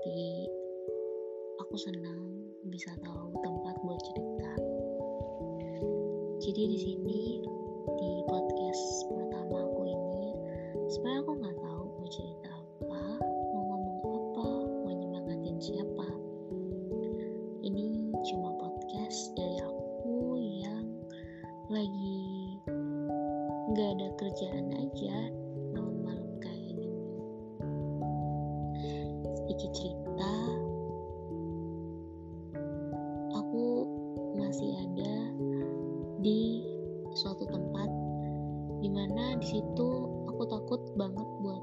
tapi aku senang bisa tahu tempat buat cerita. Jadi di sini di podcast pertama aku ini, sebenarnya aku nggak tahu mau cerita apa, mau ngomong apa, mau nyemangatin siapa. Ini cuma podcast dari aku yang lagi nggak ada kerjaan aja Sedikit cerita, aku masih ada di suatu tempat di mana di situ aku takut banget buat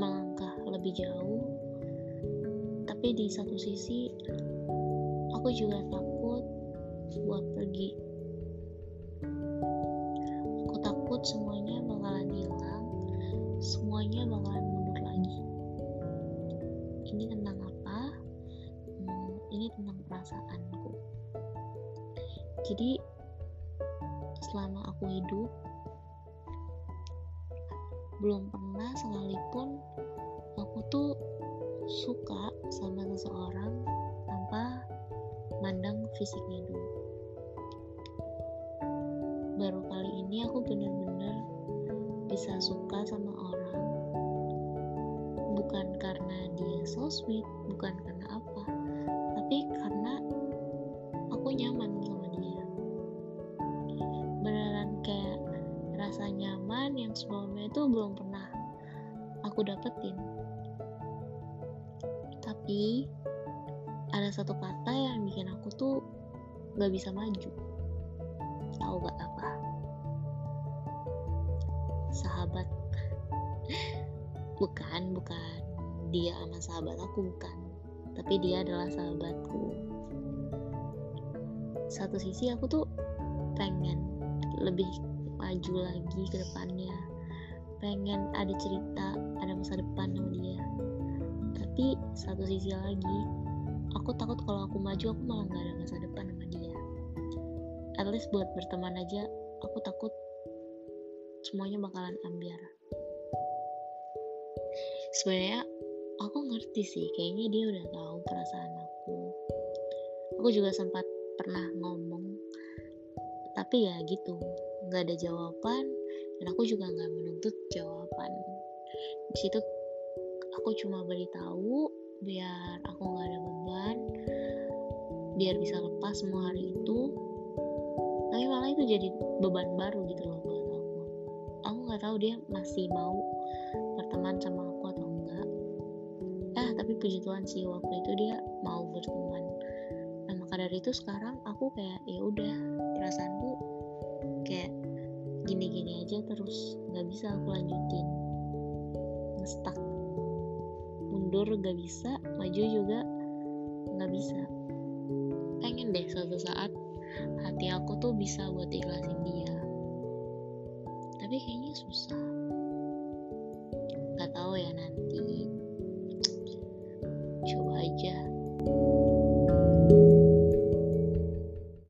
melangkah lebih jauh. Tapi di satu sisi aku juga takut buat pergi. Aku takut semuanya bakalan hilang tentang perasaanku. Jadi selama aku hidup belum pernah sekalipun aku tuh suka sama seseorang tanpa mandang fisiknya dulu. Baru kali ini aku bener-bener bisa suka sama orang. Bukan karena dia so sweet bukan karena apa rasa nyaman yang sebelumnya itu belum pernah aku dapetin. Tapi ada satu kata yang bikin aku tuh gak bisa maju. Tahu gak apa? Sahabat. Bukan bukan. Dia sama sahabat aku bukan. Tapi dia adalah sahabatku. Satu sisi aku tuh pengen lebih maju lagi ke depannya. Pengen ada cerita ada masa depan sama dia. Tapi satu sisi lagi aku takut kalau aku maju aku malah gak ada masa depan sama dia. At least buat berteman aja aku takut semuanya bakalan ambiar. Sebenarnya aku ngerti sih kayaknya dia udah tahu perasaan aku. Aku juga sempat pernah ngomong tapi ya gitu nggak ada jawaban dan aku juga nggak menuntut jawaban. Di situ aku cuma beritahu biar aku nggak ada beban biar bisa lepas semua hari itu. Tapi malah itu jadi beban baru gitu loh buat aku. Aku nggak tahu dia masih mau berteman sama aku atau enggak eh tapi puji Tuhan sih waktu itu dia mau berteman. Nah maka dari itu sekarang aku kayak ya udah perasaanku aja terus nggak bisa aku lanjutin. Ngestak mundur nggak bisa. Maju juga nggak bisa. Pengen deh suatu saat hati aku tuh bisa buat ikhlasin dia. Tapi kayaknya susah. Nggak tahu ya nanti. Coba aja.